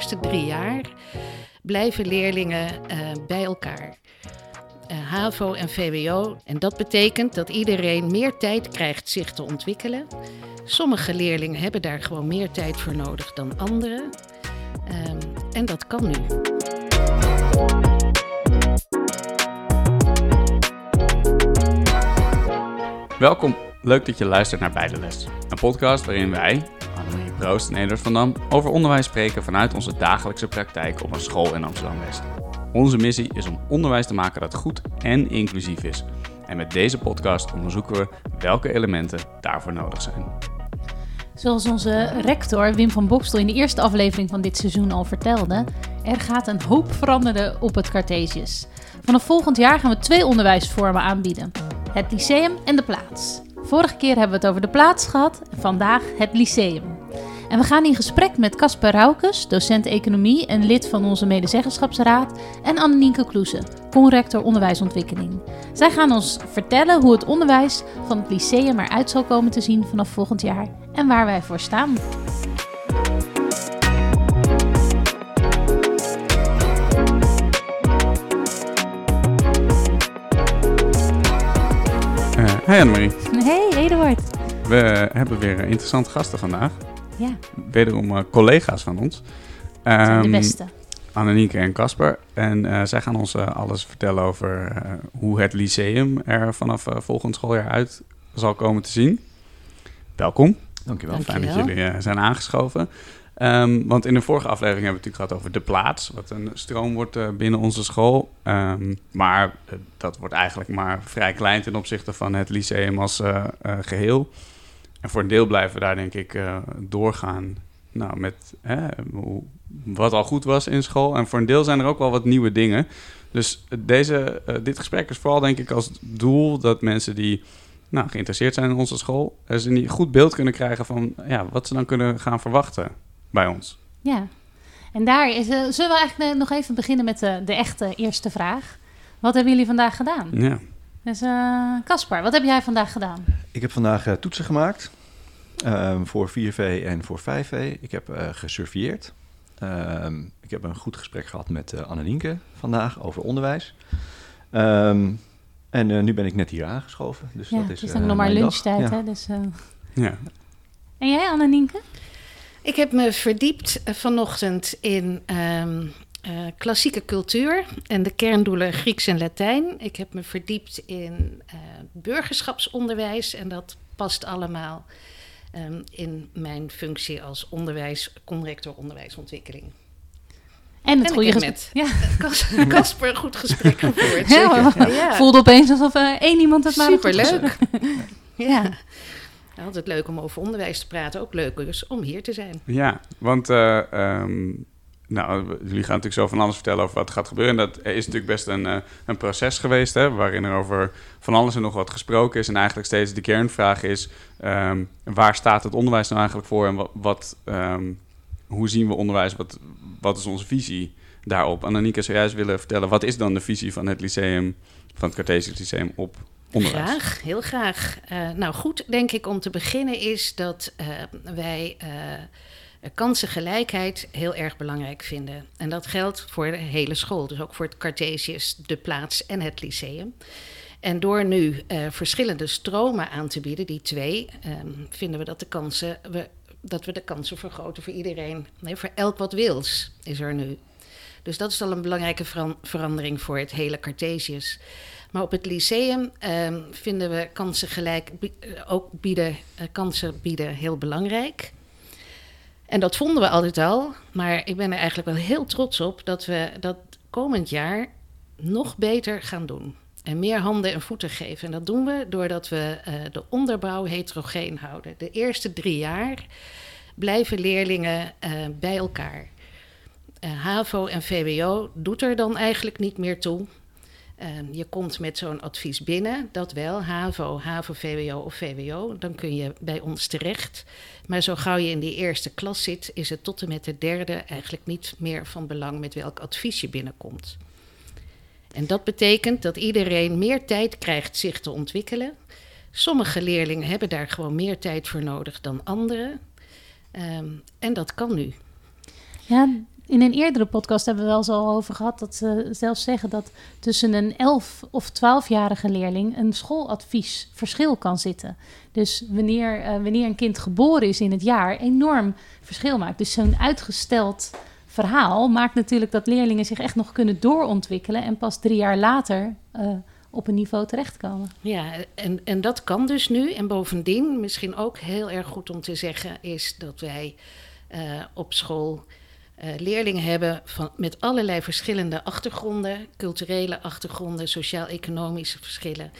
eerste drie jaar blijven leerlingen uh, bij elkaar. Uh, HAVO en VWO. En dat betekent dat iedereen meer tijd krijgt zich te ontwikkelen. Sommige leerlingen hebben daar gewoon meer tijd voor nodig dan anderen. Um, en dat kan nu. Welkom, leuk dat je luistert naar Beide Les. Een podcast waarin wij, Proost en Edward van Dam, over onderwijs spreken vanuit onze dagelijkse praktijk op een school in Amsterdam-West. Onze missie is om onderwijs te maken dat goed en inclusief is. En met deze podcast onderzoeken we welke elementen daarvoor nodig zijn. Zoals onze rector Wim van Bokstel in de eerste aflevering van dit seizoen al vertelde, er gaat een hoop veranderen op het Cartesius. Vanaf volgend jaar gaan we twee onderwijsvormen aanbieden: het lyceum en de plaats. Vorige keer hebben we het over de plaats gehad, vandaag het lyceum. En we gaan in gesprek met Casper Raukes, docent economie en lid van onze medezeggenschapsraad, en Annemieke Kloeze, conrector onderwijsontwikkeling. Zij gaan ons vertellen hoe het onderwijs van het lyceum eruit zal komen te zien vanaf volgend jaar en waar wij voor staan. Uh, hey Annemarie. Hey Eduard. We hebben weer interessante gasten vandaag. Ja. Wederom uh, collega's van ons. Um, de Ehm, beste. Annemieke en Casper. En uh, zij gaan ons uh, alles vertellen over uh, hoe het lyceum er vanaf volgend schooljaar uit zal komen te zien. Welkom. Dankjewel. Fijn dat jullie zijn aangeschoven. Um, want in de vorige aflevering hebben we het natuurlijk gehad over de plaats, wat een stroom wordt binnen onze school. Um, maar dat wordt eigenlijk maar vrij klein ten opzichte van het lyceum als geheel. En voor een deel blijven we daar denk ik doorgaan nou, met hè, hoe, wat al goed was in school. En voor een deel zijn er ook wel wat nieuwe dingen. Dus deze, uh, dit gesprek is vooral denk ik als doel dat mensen die nou, geïnteresseerd zijn in onze school... eens een goed beeld kunnen krijgen van ja, wat ze dan kunnen gaan verwachten bij ons. Ja, en daar is, uh, zullen we eigenlijk nog even beginnen met de, de echte eerste vraag. Wat hebben jullie vandaag gedaan? Ja. Dus Caspar, uh, wat heb jij vandaag gedaan? Ik heb vandaag uh, toetsen gemaakt um, voor 4V en voor 5V. Ik heb uh, gesurveilleerd. Um, ik heb een goed gesprek gehad met uh, Annelienke vandaag over onderwijs. Um, en uh, nu ben ik net hier aangeschoven. Dus ja, dat is, het is nog maar lunchtijd, ja. hè? Dus, ja. En jij, Annelienke? Ik heb me verdiept vanochtend in um, uh, klassieke cultuur en de kerndoelen Grieks en Latijn. Ik heb me verdiept in uh, burgerschapsonderwijs en dat past allemaal um, in mijn functie als onderwijs, conrector onderwijsontwikkeling. En het en goede gesprek. Casper een goed gesprek gevoerd. Ja, zeker. Ja. voelde opeens alsof uh, één iemand het maar had Superleuk. ja. Altijd leuk om over onderwijs te praten. Ook leuk dus om hier te zijn. Ja, want uh, um, nou, jullie gaan natuurlijk zo van alles vertellen over wat gaat gebeuren. En dat is natuurlijk best een, uh, een proces geweest, hè, waarin er over van alles en nog wat gesproken is. En eigenlijk steeds de kernvraag is, um, waar staat het onderwijs nou eigenlijk voor? En wat, um, hoe zien we onderwijs? Wat, wat is onze visie daarop? En Annika zou juist willen vertellen, wat is dan de visie van het lyceum, van het Cartesius Lyceum op onderwijs? Graag, heel graag. Uh, nou goed, denk ik om te beginnen is dat uh, wij... kansengelijkheid heel erg belangrijk vinden. En dat geldt voor de hele school, dus ook voor het Cartesius, de plaats en het lyceum. En door nu uh, verschillende stromen aan te bieden, die twee, um, vinden we dat, de kansen, we, dat we de kansen vergroten voor iedereen. Nee, voor elk wat wils is er nu. Dus dat is al een belangrijke ver verandering voor het hele Cartesius. Maar op het lyceum um, vinden we kansen gelijk ook bieden, kansen bieden heel belangrijk. En dat vonden we altijd al, maar ik ben er eigenlijk wel heel trots op dat we dat komend jaar nog beter gaan doen. En meer handen en voeten geven. En dat doen we doordat we uh, de onderbouw heterogeen houden. De eerste drie jaar blijven leerlingen uh, bij elkaar. Uh, HAVO en VWO doet er dan eigenlijk niet meer toe. Uh, je komt met zo'n advies binnen, dat wel, HAVO, HAVO, VWO of VWO, dan kun je bij ons terecht. Maar zo gauw je in die eerste klas zit, is het tot en met de derde eigenlijk niet meer van belang met welk advies je binnenkomt. En dat betekent dat iedereen meer tijd krijgt zich te ontwikkelen. Sommige leerlingen hebben daar gewoon meer tijd voor nodig dan anderen. Um, en dat kan nu. Ja, in een eerdere podcast hebben we wel eens al over gehad dat ze zelfs zeggen dat tussen een 11 of 12-jarige leerling een schooladvies verschil kan zitten. Dus wanneer, eh, wanneer een kind geboren is in het jaar, enorm verschil maakt. Dus zo'n uitgesteld verhaal maakt natuurlijk dat leerlingen zich echt nog kunnen doorontwikkelen en pas drie jaar later eh, op een niveau terechtkomen. Ja, en, en dat kan dus nu. En bovendien, misschien ook heel erg goed om te zeggen, is dat wij eh, op school uh, leerlingen hebben van, met allerlei verschillende achtergronden, culturele achtergronden, sociaal-economische verschillen.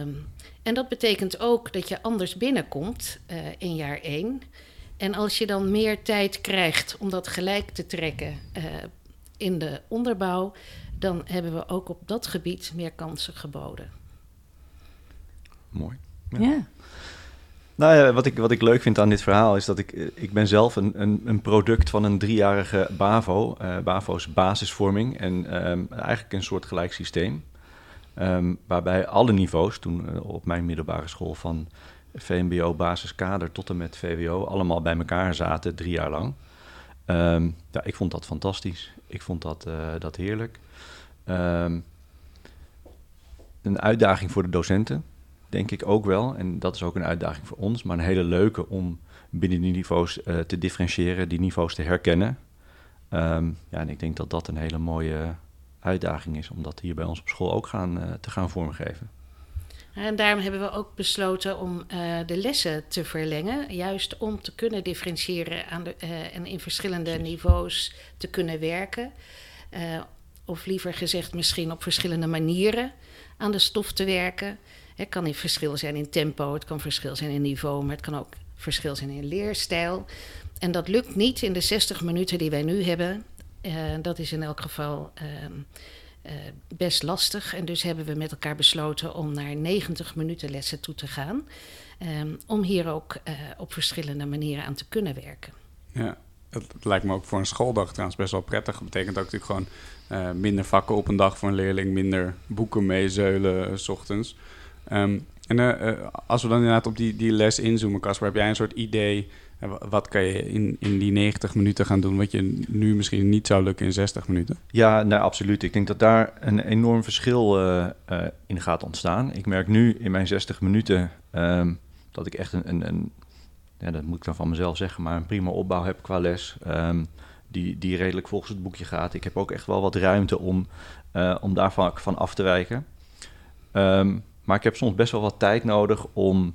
Um, en dat betekent ook dat je anders binnenkomt uh, in jaar één. En als je dan meer tijd krijgt om dat gelijk te trekken uh, in de onderbouw, dan hebben we ook op dat gebied meer kansen geboden. Mooi. Ja. ja. Nou ja, wat ik, wat ik leuk vind aan dit verhaal is dat ik, ik ben zelf een, een, een product van een driejarige BAVO. Uh, BAVO's basisvorming en um, eigenlijk een soort gelijk systeem. Um, waarbij alle niveaus, toen uh, op mijn middelbare school van VMBO basiskader tot en met VWO, allemaal bij elkaar zaten drie jaar lang. Um, ja, ik vond dat fantastisch. Ik vond dat, dat heerlijk. Een uitdaging voor de docenten, denk ik ook wel. En dat is ook een uitdaging voor ons, maar een hele leuke om binnen die niveaus uh, te differentiëren, die niveaus te herkennen. Um, ja, en ik denk dat dat een hele mooie uitdaging is om dat hier bij ons op school ook gaan, uh, te gaan vormgeven. En daarom hebben we ook besloten om uh, de lessen te verlengen. Juist om te kunnen differentiëren aan de, uh, en in verschillende Precies. niveaus te kunnen werken. Uh, of liever gezegd, misschien op verschillende manieren aan de stof te werken. Het kan verschil zijn in tempo, het kan verschil zijn in niveau, maar het kan ook verschil zijn in leerstijl. En dat lukt niet in de 60 minuten die wij nu hebben. dat is in elk geval. ehm, Uh, best lastig. En dus hebben we met elkaar besloten om naar 90 minuten lessen toe te gaan. Um, om hier ook uh, op verschillende manieren aan te kunnen werken. Ja, het, lijkt me ook voor een schooldag trouwens best wel prettig. Dat betekent ook natuurlijk gewoon uh, minder vakken op een dag voor een leerling, minder boeken meezeulen s ochtends. Um, en als we dan inderdaad op die, die les inzoomen, Casper, heb jij een soort idee wat kan je in, in die 90 minuten gaan doen, wat je nu misschien niet zou lukken in 60 minuten? Ja, nou, absoluut. Ik denk dat daar een enorm verschil in gaat ontstaan. Ik merk nu in mijn 60 minuten um, dat ik echt een, een, een, ja, dat moet ik dan van mezelf zeggen, maar een prima opbouw heb qua les. Um, die, die redelijk volgens het boekje gaat. Ik heb ook echt wel wat ruimte om, om daarvan van af te wijken. Um, maar ik heb soms best wel wat tijd nodig om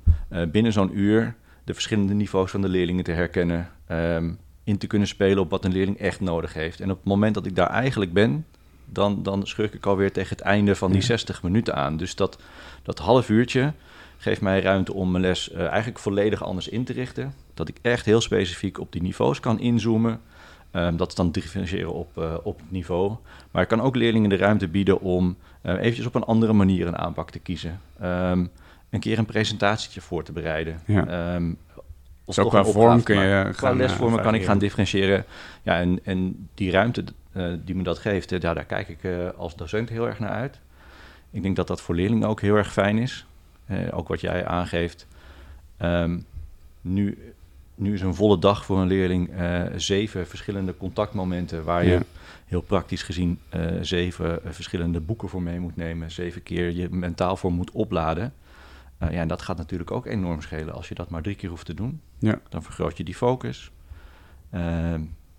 binnen zo'n uur de verschillende niveaus van de leerlingen te herkennen. Um, in te kunnen spelen op wat een leerling echt nodig heeft. En op het moment dat ik daar eigenlijk ben, dan, dan schurk ik alweer tegen het einde van die ja. 60 minuten aan. Dus dat, dat half uurtje geeft mij ruimte om mijn les uh, eigenlijk volledig anders in te richten. Dat ik echt heel specifiek op die niveaus kan inzoomen. Um, dat is dan differentiëren op, uh, op niveau. Maar ik kan ook leerlingen de ruimte bieden om uh, eventjes op een andere manier een aanpak te kiezen. Um, een keer een presentatietje voor te bereiden. Ja. Um, of Zo qua vorm kun je qua gaan, lesvormen uh, kan ik gaan differentiëren. Ja, en, en die ruimte die me dat geeft, ja, daar kijk ik als docent heel erg naar uit. Ik denk dat dat voor leerlingen ook heel erg fijn is. ook wat jij aangeeft. Nu, nu is een volle dag voor een leerling zeven verschillende contactmomenten waar ja. je heel praktisch gezien zeven verschillende boeken voor mee moet nemen. Zeven keer je mentaal voor moet opladen. Ja, en dat gaat natuurlijk ook enorm schelen als je dat maar drie keer hoeft te doen. Ja. Dan vergroot je die focus. Uh,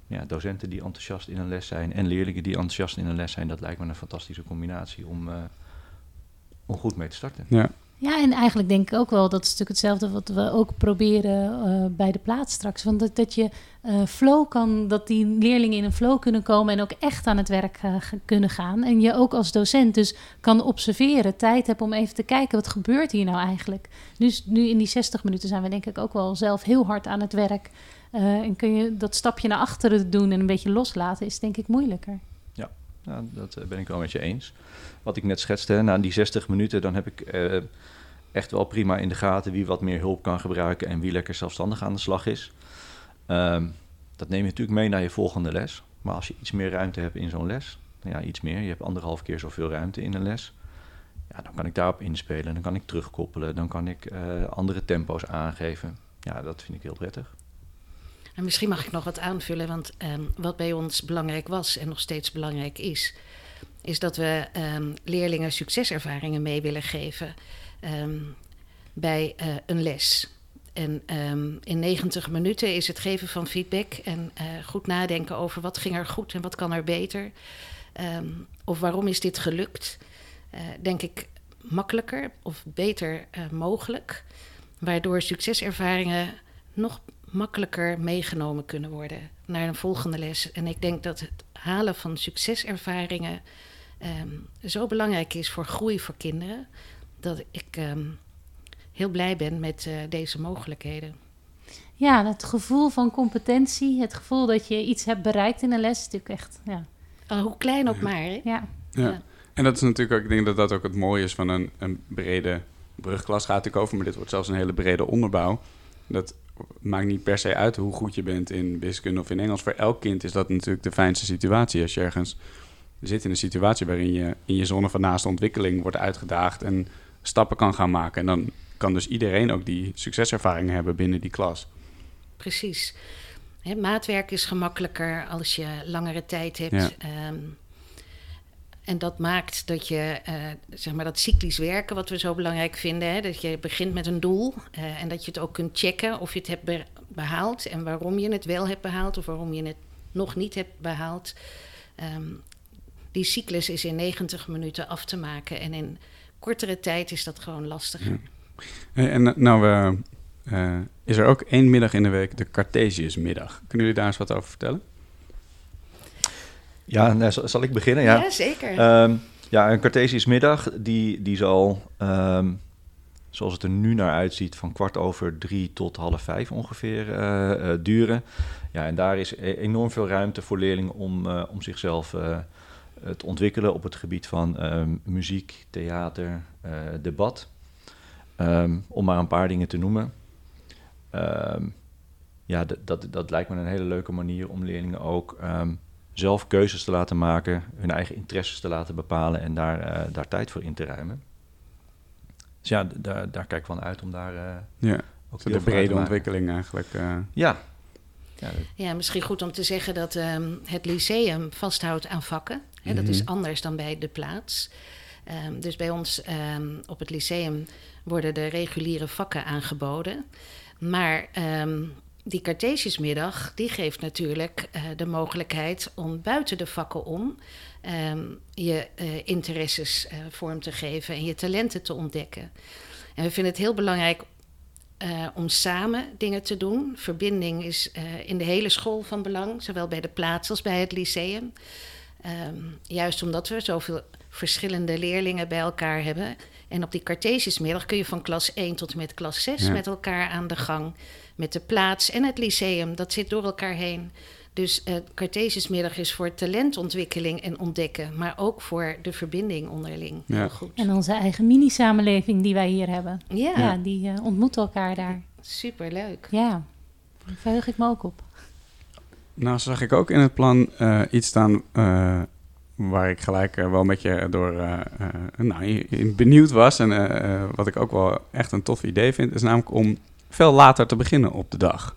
ja, docenten die enthousiast in een les zijn en leerlingen die enthousiast in een les zijn, dat lijkt me een fantastische combinatie om, om goed mee te starten. Ja. Ja, en eigenlijk denk ik ook wel, dat is natuurlijk hetzelfde wat we ook proberen uh, bij de plaats straks. Want dat, dat je uh, flow kan, dat die leerlingen in een flow kunnen komen en ook echt aan het werk uh, kunnen gaan. En je ook als docent dus kan observeren, tijd hebt om even te kijken, wat gebeurt hier nou eigenlijk? Dus nu in die 60 minuten zijn we denk ik ook wel zelf heel hard aan het werk. en kun je dat stapje naar achteren doen en een beetje loslaten, is denk ik moeilijker. Ja, nou, dat ben ik wel met je eens. Wat ik net schetste, na die 60 minuten, dan heb ik echt wel prima in de gaten wie wat meer hulp kan gebruiken en wie lekker zelfstandig aan de slag is. Um, dat neem je natuurlijk mee naar je volgende les. Maar als je iets meer ruimte hebt in zo'n les, ja, iets meer, je hebt anderhalf keer zoveel ruimte in een les, ja, dan kan ik daarop inspelen, dan kan ik terugkoppelen, dan kan ik uh, andere tempo's aangeven. Ja, dat vind ik heel prettig. En misschien mag ik nog wat aanvullen, want ehm, wat bij ons belangrijk was en nog steeds belangrijk is, is dat we ehm, leerlingen succeservaringen mee willen geven ehm, bij eh, een les. En in 90 minuten is het geven van feedback en eh, goed nadenken over wat ging er goed en wat kan er beter. Of waarom is dit gelukt, eh, denk ik makkelijker of beter mogelijk. Waardoor succeservaringen nog makkelijker meegenomen kunnen worden naar een volgende les. En ik denk dat het halen van succeservaringen ehm, zo belangrijk is voor groei voor kinderen. Dat ik ehm, heel blij ben met eh, deze mogelijkheden. Ja, het gevoel van competentie, het gevoel dat je iets hebt bereikt in een les, is natuurlijk echt, ja. Al hoe klein ook maar. Hè? ja. Ja. Ja. En dat is natuurlijk ook, ik denk dat dat ook het mooie is van een, een brede brugklas gaat natuurlijk over, maar dit wordt zelfs een hele brede onderbouw. Dat maakt niet per se uit hoe goed je bent in wiskunde of in Engels. Voor elk kind is dat natuurlijk de fijnste situatie. Als je ergens zit in een situatie waarin je in je zone van naaste ontwikkeling wordt uitgedaagd en stappen kan gaan maken. En dan kan dus iedereen ook die succeservaringen hebben binnen die klas. Precies. Maatwerk is gemakkelijker als je langere tijd hebt. Ja. Ehm, en dat maakt dat je, eh, zeg maar, dat cyclisch werken, wat we zo belangrijk vinden, hè, dat je begint met een doel eh, en dat je het ook kunt checken of je het hebt be- behaald en waarom je het wel hebt behaald of waarom je het nog niet hebt behaald. Ehm, die cyclus is in 90 minuten af te maken en in kortere tijd is dat gewoon lastiger. Hey, En eh, nou is er ook één middag in de week de Cartesiusmiddag. Kunnen jullie daar eens wat over vertellen? Ja, nou, zal, zal ik beginnen? Ja, zeker. Ehm, ja een Cartesius middag, die, die zal, ehm, zoals het er nu naar uitziet, van kwart over drie tot half vijf ongeveer eh, eh, duren. Ja, en daar is e- enorm veel ruimte voor leerlingen om, eh, om zichzelf te ontwikkelen op het gebied van ehm, muziek, theater, debat. Om maar een paar dingen te noemen. Ja, dat, dat lijkt me een hele leuke manier om leerlingen ook zelf keuzes te laten maken, hun eigen interesses te laten bepalen en daar, eh, daar tijd voor in te ruimen. Dus ja, daar, daar kijk ik van uit om daar eh, Ja, ook de brede ontwikkeling eigenlijk. eh. Ja. ja misschien goed om te zeggen dat ehm, het lyceum vasthoudt aan vakken. Hè, Dat Mhm. is anders dan bij de plaats. Ehm, dus bij ons ehm, op het lyceum worden de reguliere vakken aangeboden. Maar ehm, die Cartesiusmiddag, die geeft natuurlijk eh, de mogelijkheid om buiten de vakken om ehm, je eh, interesses eh, vorm te geven en je talenten te ontdekken. En we vinden het heel belangrijk om samen dingen te doen. Verbinding is in de hele school van belang, zowel bij de plaats als bij het lyceum. Ehm, juist omdat we zoveel verschillende leerlingen bij elkaar hebben. En op die Cartesiusmiddag kun je van klas 1 tot en met klas 6 Ja. met elkaar aan de gang. Met de plaats en het lyceum, dat zit door elkaar heen. Dus uh, Cartesiusmiddag is voor talentontwikkeling en ontdekken, maar ook voor de verbinding onderling. Ja. Goed. En onze eigen mini-samenleving die wij hier hebben. Ja, Ja, die eh, ontmoeten elkaar daar. superleuk. Ja, daar verheug ik me ook op. Nou, zag ik ook in het plan eh, iets staan eh, waar ik gelijk eh, wel met je door eh, eh, nou, benieuwd was. En wat ik ook wel echt een tof idee vind, is namelijk om veel later te beginnen op de dag.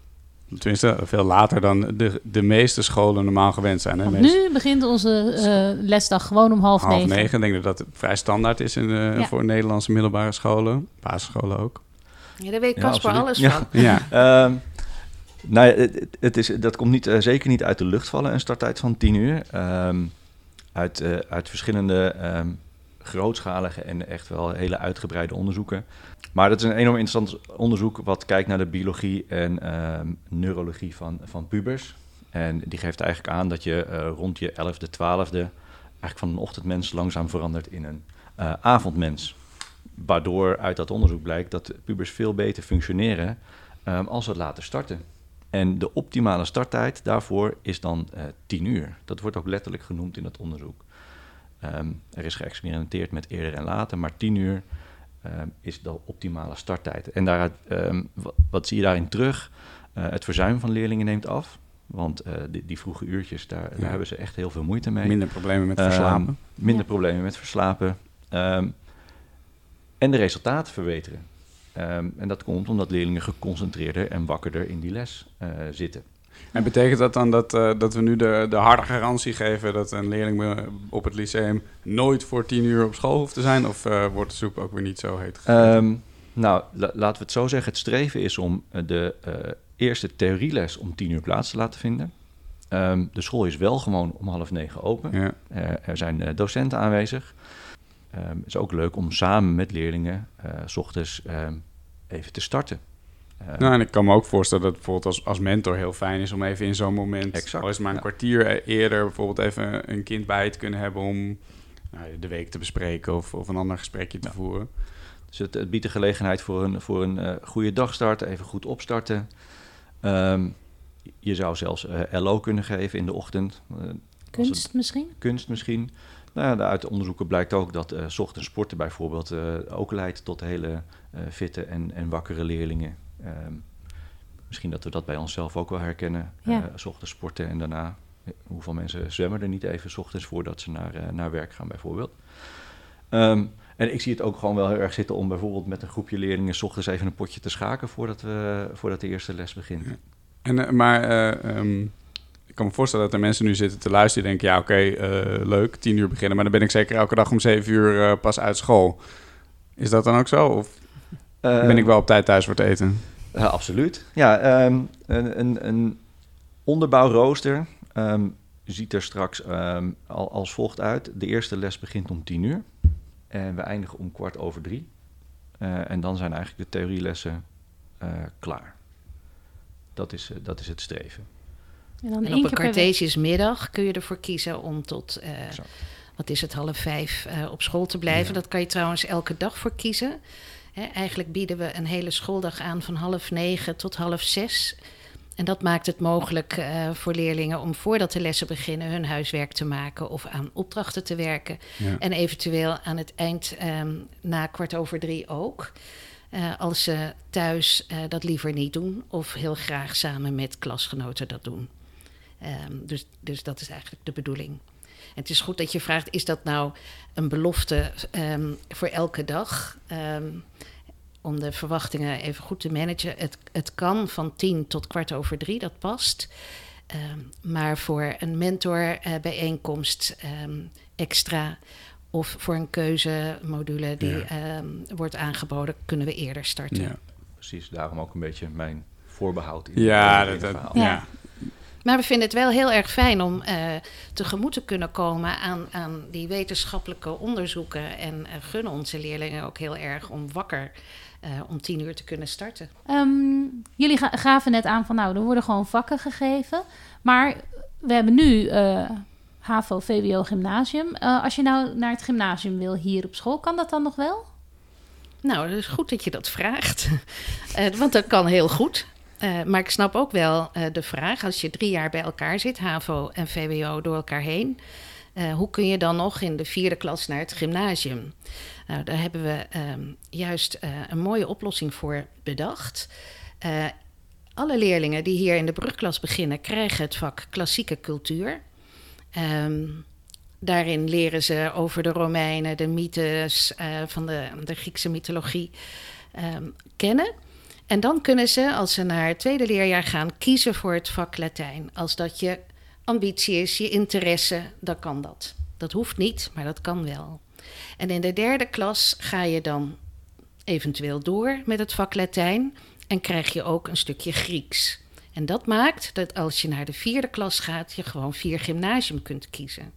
Tenminste, veel later dan de, de meeste scholen normaal gewend zijn. Hè? Meest- nu begint onze eh, lesdag gewoon om half, half negen. negen. Ik denk dat dat vrij standaard is in, eh, Ja. voor Nederlandse middelbare scholen, basisscholen ook. Ja, daar weet Casper alles van. Ja, Ehm, nou, ja, het, het is, dat komt niet, zeker niet uit de lucht vallen, een starttijd van 10 uur. Uit, eh, uit verschillende ehm, grootschalige en echt wel hele uitgebreide onderzoeken. Maar dat is een enorm interessant onderzoek wat kijkt naar de biologie en ehm, neurologie van, van pubers. En die geeft eigenlijk aan dat je eh, rond je 11e, 12e eigenlijk van een ochtendmens langzaam verandert in een eh, avondmens. Waardoor uit dat onderzoek blijkt dat pubers veel beter functioneren ehm, als we het laten starten. En de optimale starttijd daarvoor is dan eh 10 uur. Dat wordt ook letterlijk genoemd in het onderzoek. Ehm, er is geëxperimenteerd met eerder en later, maar 10 uur ehm, is de optimale starttijd. En daaruit, ehm, wat, wat zie je daarin terug? Eh, het verzuim van leerlingen neemt af. Want eh, die, die vroege uurtjes, daar, Ja. daar hebben ze echt heel veel moeite mee. minder problemen met Ehm, verslapen. minder Ja. problemen met verslapen. Ehm, en de resultaten verbeteren. Ehm, en dat komt omdat leerlingen geconcentreerder en wakkerder in die les eh, zitten. En betekent dat dan dat, eh, dat we nu de, de harde garantie geven dat een leerling op het lyceum nooit voor tien uur op school hoeft te zijn? Of eh, wordt de soep ook weer niet zo heet? Ehm, nou, la- laten we het zo zeggen. Het streven is om de eerste theorieles om tien uur plaats te laten vinden. Ehm, de school is wel gewoon om half negen open. ja. Er zijn docenten aanwezig. Ehm, het is ook leuk om samen met leerlingen eh, s ochtends ehm, even te starten. Eh, Nou, en ik kan me ook voorstellen dat het bijvoorbeeld als, als mentor heel fijn is om even in zo'n moment, Exact, al is het maar een ja. kwartier e- eerder, bijvoorbeeld even een kind bij te kunnen hebben om nou, de week te bespreken of, of een ander gesprekje te voeren. Dus het, het biedt de gelegenheid voor een, voor een eh, goede dagstart, even goed opstarten. Ehm, je zou zelfs eh, LO kunnen geven in de ochtend. Eh, Kunst het- misschien? kunst misschien. Nou uit de onderzoeken blijkt ook dat eh, 's ochtends sporten bijvoorbeeld eh, ook leidt tot hele eh, fitte en, en wakkere leerlingen. Ehm, misschien dat we dat bij onszelf ook wel herkennen. Ja. Eh, 's ochtends sporten en daarna, hoeveel mensen zwemmen er niet even 's ochtends voordat ze naar, eh, naar werk gaan bijvoorbeeld. Ehm, en ik zie het ook gewoon wel heel erg zitten om bijvoorbeeld met een groepje leerlingen 's ochtends even een potje te schaken voordat, we, voordat de eerste les begint. Ja. En, maar eh, ehm, kan me voorstellen dat er mensen nu zitten te luisteren die denken, ja oké, eh, leuk, tien uur beginnen, maar dan ben ik zeker elke dag om zeven uur eh, pas uit school. Is dat dan ook zo? Of ben Ehm, ik wel op tijd thuis voor het eten? Absoluut. Ja, ehm, een, een, een onderbouwrooster ehm, ziet er straks ehm, al, als volgt uit. De eerste les begint om tien uur en we eindigen om kwart over drie. Eh, en dan zijn eigenlijk de theorielessen eh, klaar. Dat is, eh, dat is het streven. En dan En één op een. Cartesiusmiddag kun je ervoor kiezen om tot, eh, wat is het, half vijf eh, op school te blijven. Ja. Dat kan je trouwens elke dag voor kiezen. Hè, eigenlijk bieden we een hele schooldag aan van half negen tot half zes. En dat maakt het mogelijk eh, voor leerlingen om voordat de lessen beginnen hun huiswerk te maken of aan opdrachten te werken. Ja. En eventueel aan het eind ehm, na kwart over drie ook. Eh, als ze thuis eh, dat liever niet doen of heel graag samen met klasgenoten dat doen. Ehm, dus, dus dat is eigenlijk de bedoeling. En het is goed dat je vraagt: is dat nou een belofte ehm, voor elke dag? Ehm, om de verwachtingen even goed te managen. Het, het kan van tien tot kwart over drie, dat past. Ehm, maar voor een mentorbijeenkomst ehm extra of voor een keuzemodule die Ja. ehm, wordt aangeboden, kunnen we eerder starten. Ja, Precies, daarom ook een beetje mijn voorbehoud in, ja, dat, dat-. Ja. Maar we vinden het wel heel erg fijn om eh, tegemoet te kunnen komen aan, aan die wetenschappelijke onderzoeken. En eh, gunnen onze leerlingen ook heel erg om wakker eh, om tien uur te kunnen starten. Ehm, jullie ga- gaven net aan van nou, er worden gewoon vakken gegeven. Maar we hebben nu HAVO, VWO, gymnasium. Als je nou naar het gymnasium wil hier op school, kan dat dan nog wel? Nou, het is goed dat je dat vraagt. Want dat kan heel goed. Eh, maar ik snap ook wel eh, de vraag, als je drie jaar bij elkaar zit, HAVO en VWO door elkaar heen, eh, hoe kun je dan nog in de vierde klas naar het gymnasium? Nou, daar hebben we ehm, juist een mooie oplossing voor bedacht. Alle leerlingen die hier in de brugklas beginnen, krijgen het vak klassieke cultuur. Ehm, daarin leren ze over de Romeinen, de mythes van de, de Griekse mythologie ehm, kennen. En dan kunnen ze, als ze naar het tweede leerjaar gaan, kiezen voor het vak Latijn. Als dat je ambitie is, je interesse, dan kan dat. Dat hoeft niet, maar dat kan wel. En in de derde klas ga je dan eventueel door met het vak Latijn en krijg je ook een stukje Grieks. En dat maakt dat als je naar de vierde klas gaat, je gewoon vier gymnasium kunt kiezen.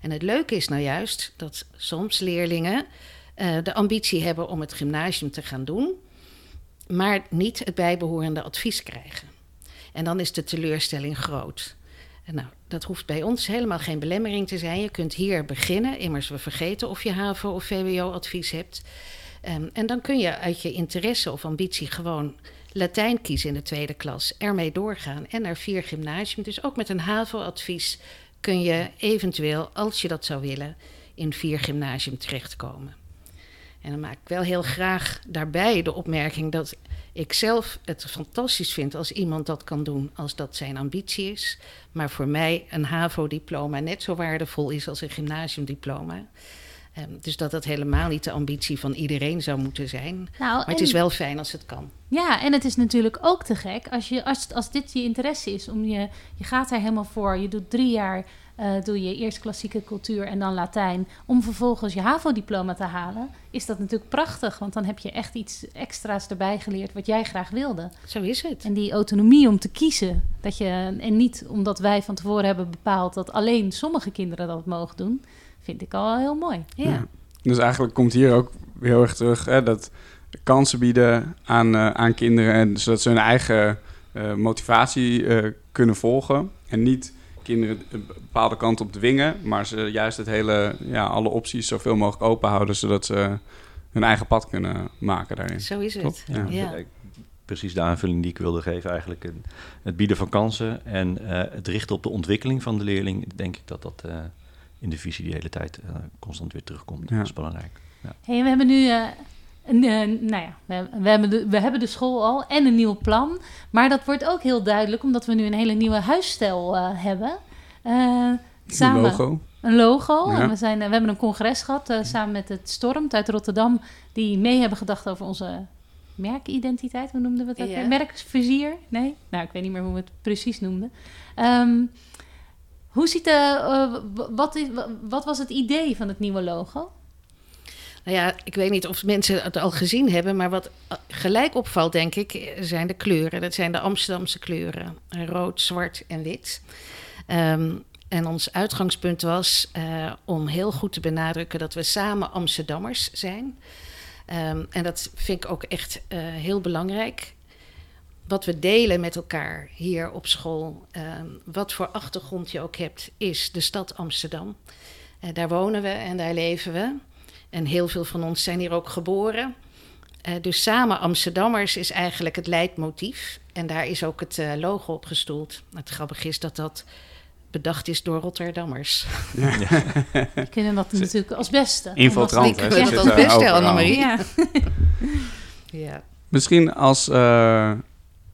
En het leuke is nou juist dat soms leerlingen eh, de ambitie hebben om het gymnasium te gaan doen, maar niet het bijbehorende advies krijgen. En dan is de teleurstelling groot. En nou, dat hoeft bij ons helemaal geen belemmering te zijn. Je kunt hier beginnen. Immers, we vergeten of je HAVO of VWO-advies hebt. Ehm, en dan kun je uit je interesse of ambitie gewoon Latijn kiezen in de tweede klas. Ermee doorgaan en naar vier gymnasium. Dus ook met een HAVO-advies kun je eventueel, als je dat zou willen, in vier gymnasium terechtkomen. En dan maak ik wel heel graag daarbij de opmerking dat ik zelf het fantastisch vind als iemand dat kan doen als dat zijn ambitie is. Maar voor mij een HAVO-diploma net zo waardevol is als een gymnasiumdiploma. Ehm, dus dat dat helemaal niet de ambitie van iedereen zou moeten zijn. Nou, Maar het is wel fijn als het kan. Ja, en het is natuurlijk ook te gek als, je, als, als dit je interesse is. Om je, je gaat er helemaal voor. Je doet drie jaar eh, doe je eerst klassieke cultuur en dan Latijn. Om vervolgens je HAVO-diploma te halen. Is dat natuurlijk prachtig. Want dan heb je echt iets extra's erbij geleerd wat jij graag wilde. Zo is het. En die autonomie om te kiezen. Dat je, en niet omdat wij van tevoren hebben bepaald dat alleen sommige kinderen dat mogen doen. Vind ik al heel mooi. Ja. Ja. Dus eigenlijk komt hier ook heel erg terug hè, dat kansen bieden aan, eh, aan kinderen. En zodat ze hun eigen eh, motivatie eh, kunnen volgen. En niet kinderen een bepaalde kant op dwingen. Maar ze juist het hele, ja, alle opties zoveel mogelijk open houden. Zodat ze hun eigen pad kunnen maken daarin. Zo is het. ja. Ja. Precies de aanvulling die ik wilde geven eigenlijk. een- Het bieden van kansen en eh, het richten op de ontwikkeling van de leerling. Denk ik dat dat eh, in de visie die hele tijd eh, constant weer terugkomt. Ja. Dat is belangrijk. Hey, we hebben nu, een, nou ja, we, we, hebben de, we hebben de school al en een nieuw plan. Maar dat wordt ook heel duidelijk omdat we nu een hele nieuwe huisstijl eh, hebben. Eh, samen logo. een logo. Ja. En we, zijn, eh, we hebben een congres gehad eh, samen met het Stormt uit Rotterdam. Die mee hebben gedacht over onze merkidentiteit. Hoe noemden we het ook? Weer? Merkvizier? Nee? Nou, ik weet niet meer hoe we het precies noemden. Ehm, hoe ziet de, eh, wat, is, wat was het idee van het nieuwe logo? Nou ja, ik weet niet of mensen het al gezien hebben, maar wat eh, gelijk opvalt, denk ik, zijn de kleuren. Dat zijn de Amsterdamse kleuren: rood, zwart en wit. Ehm, en ons uitgangspunt was eh, om heel goed te benadrukken dat we samen Amsterdammers zijn. Ehm, en dat vind ik ook echt eh, heel belangrijk. Wat we delen met elkaar hier op school, ehm, wat voor achtergrond je ook hebt, is de stad Amsterdam. Eh, daar wonen we en daar leven we. En heel veel van ons zijn hier ook geboren. Eh, dus samen Amsterdammers is eigenlijk het leidmotief. En daar is ook het eh, logo op gestoeld. Het grappige is dat dat bedacht is door Rotterdammers. We kunnen dat natuurlijk als beste. Infiltrant, dat zitten als beste. Annemarie. Ja. Ja. Misschien als eh,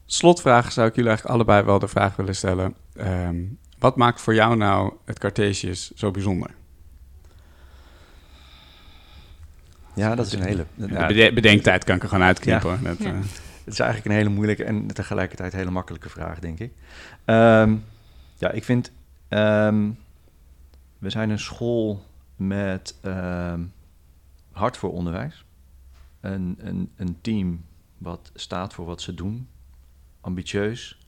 slotvraag zou ik jullie eigenlijk allebei wel de vraag willen stellen. Ehm, wat maakt voor jou nou het Cartesius zo bijzonder? Ja, dat is een hele... Ja, bedenktijd kan ik er gewoon uitknippen. Ja. hoor. Dat, Ja. eh, Het is eigenlijk een hele moeilijke en tegelijkertijd hele makkelijke vraag, denk ik. Ehm, ja, ik vind... ehm, we zijn een school met ehm, hart voor onderwijs. Een, een, een team wat staat voor wat ze doen. Ambitieus.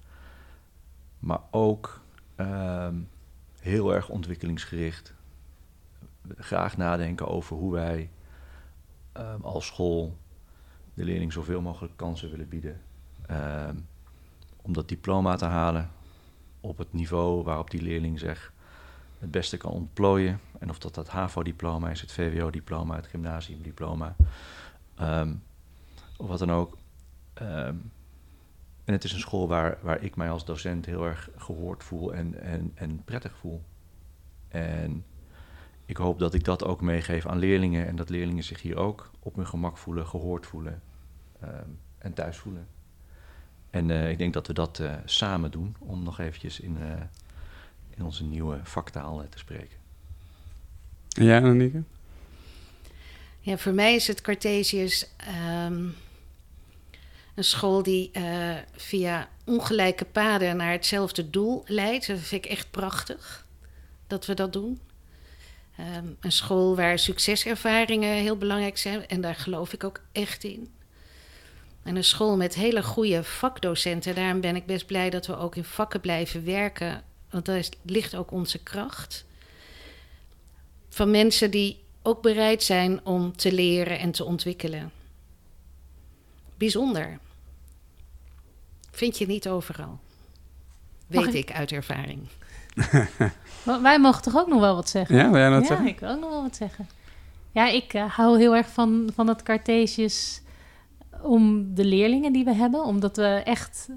Maar ook ehm, heel erg ontwikkelingsgericht. Graag nadenken over hoe wij ehm, als school de leerling zoveel mogelijk kansen willen bieden. ehm, om dat diploma te halen op het niveau waarop die leerling zich het beste kan ontplooien. En of dat dat HAVO-diploma is, het VWO-diploma, het gymnasiumdiploma, ehm, of wat dan ook. En het is een school waar, waar ik mij als docent heel erg gehoord voel en, en, en prettig voel. En ik hoop dat ik dat ook meegeef aan leerlingen en dat leerlingen zich hier ook op hun gemak voelen, gehoord voelen ehm, en thuis voelen. En eh, ik denk dat we dat eh, samen doen om nog eventjes in, eh, in onze nieuwe vaktaal te spreken. En jij, Annemieke? Ja, voor mij is het Cartesius ehm, een school die eh, via ongelijke paden naar hetzelfde doel leidt. Dat vind ik echt prachtig dat we dat doen. Ehm, een school waar succeservaringen heel belangrijk zijn en daar geloof ik ook echt in. En een school met hele goede vakdocenten. Daarom ben ik best blij dat we ook in vakken blijven werken. Want daar is- ligt ook onze kracht. Van mensen die ook bereid zijn om te leren en te ontwikkelen. Bijzonder. Vind je niet overal. Weet ik- ik uit ervaring. Wij mogen toch ook nog wel wat zeggen? Ja, wil jij dat ja, zeggen? ik wil ook nog wel wat zeggen. Ja, ik eh, hou heel erg van, van het Cartesius om de leerlingen die we hebben. Omdat we echt,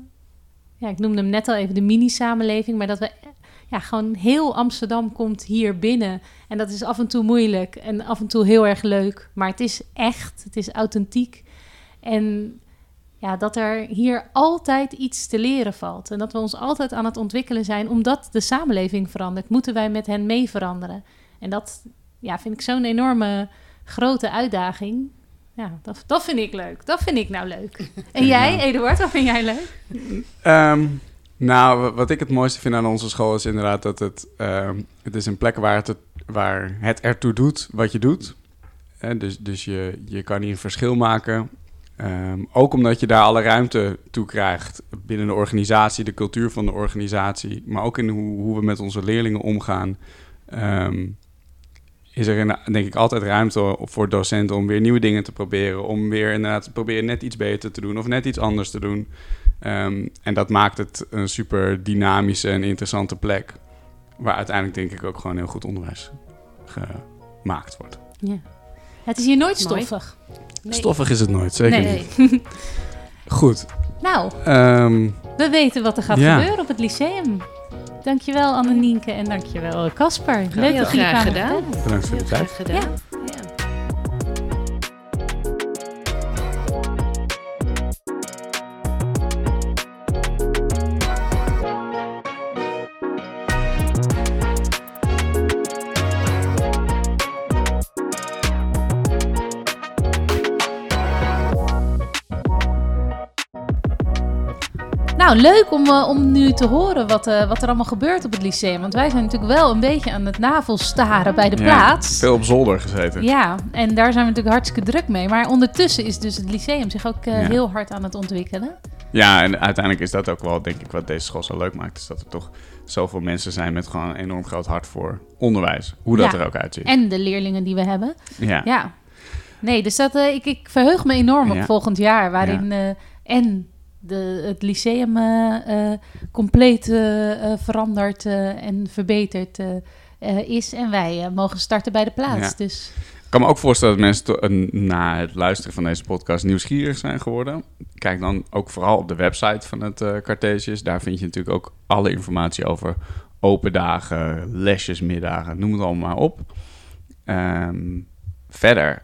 ja, ik noemde hem net al even de mini-samenleving. Maar dat we, eh, ja, gewoon heel Amsterdam komt hier binnen. En dat is af en toe moeilijk en af en toe heel erg leuk. Maar het is echt, het is authentiek. En ja, dat er hier altijd iets te leren valt. En dat we ons altijd aan het ontwikkelen zijn. Omdat de samenleving verandert, moeten wij met hen mee veranderen. En dat, ja, vind ik zo'n enorme grote uitdaging. Ja, dat, dat vind ik leuk. Dat vind ik nou leuk. En jij, Ja. Eduard, wat vind jij leuk? Ehm, nou, wa- wat ik het mooiste vind aan onze school is inderdaad dat het, ehm, het is een plek waar het, waar het ertoe doet wat je doet. Hè, dus dus je, je kan hier een verschil maken. Ehm, ook omdat je daar alle ruimte toe krijgt binnen de organisatie, de cultuur van de organisatie, maar ook in hoe, hoe we met onze leerlingen omgaan. Ehm, is er in- denk ik altijd ruimte voor docenten om weer nieuwe dingen te proberen. Om weer inderdaad te proberen net iets beter te doen of net iets anders te doen. Ehm, en dat maakt het een super dynamische en interessante plek. Waar uiteindelijk denk ik ook gewoon heel goed onderwijs gemaakt wordt. Ja. Het is hier nooit Mooi. Stoffig. Nee. Stoffig is het nooit, zeker Nee. niet. Goed. Nou, ehm, we weten wat er gaat Ja. gebeuren op het lyceum. Dankjewel Annenienke en dankjewel Casper. Leuk Heel dat jullie kwamen gedaan. bedankt voor de tijd. graag gedaan. Ja. Nou, leuk om, eh, om nu te horen wat, eh, wat er allemaal gebeurt op het lyceum. Want wij zijn natuurlijk wel een beetje aan het navelstaren bij de Ja, plaats. Veel op zolder gezeten. Ja, en daar zijn we natuurlijk hartstikke druk mee. Maar ondertussen is dus het lyceum zich ook eh, Ja. heel hard aan het ontwikkelen. Ja, en uiteindelijk is dat ook wel, denk ik, wat deze school zo leuk maakt. Is dat er toch zoveel mensen zijn met gewoon een enorm groot hart voor onderwijs. Hoe dat Ja. er ook uitziet. En de leerlingen die we hebben. ja. Ja. Nee, dus dat, ik, ik verheug me enorm op volgend jaar. Waarin en de, het lyceum eh, eh, compleet eh, veranderd en verbeterd is. En wij mogen starten bij de plaats. Ja. Dus Ik kan me ook voorstellen dat mensen na het luisteren van deze podcast nieuwsgierig zijn geworden. Kijk dan ook vooral op de website van het eh Cartesius. Daar vind je natuurlijk ook alle informatie over open dagen, lesjes, middagen, noem het allemaal maar op. Ehm, verder,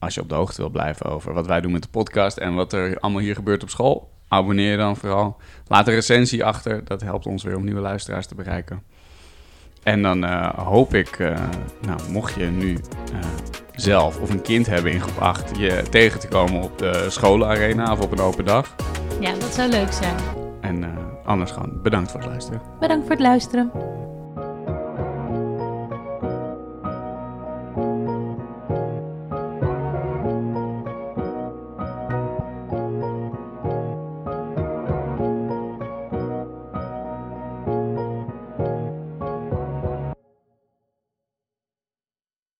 als je op de hoogte wil blijven over wat wij doen met de podcast en wat er allemaal hier gebeurt op school, abonneer je dan vooral. Laat een recensie achter, dat helpt ons weer om nieuwe luisteraars te bereiken. En dan eh, hoop ik, eh, nou, mocht je nu eh, zelf of een kind hebben in groep 8, je tegen te komen op de scholenarena of op een open dag. ja, dat zou leuk zijn. En anders gewoon bedankt voor het luisteren. Bedankt voor het luisteren.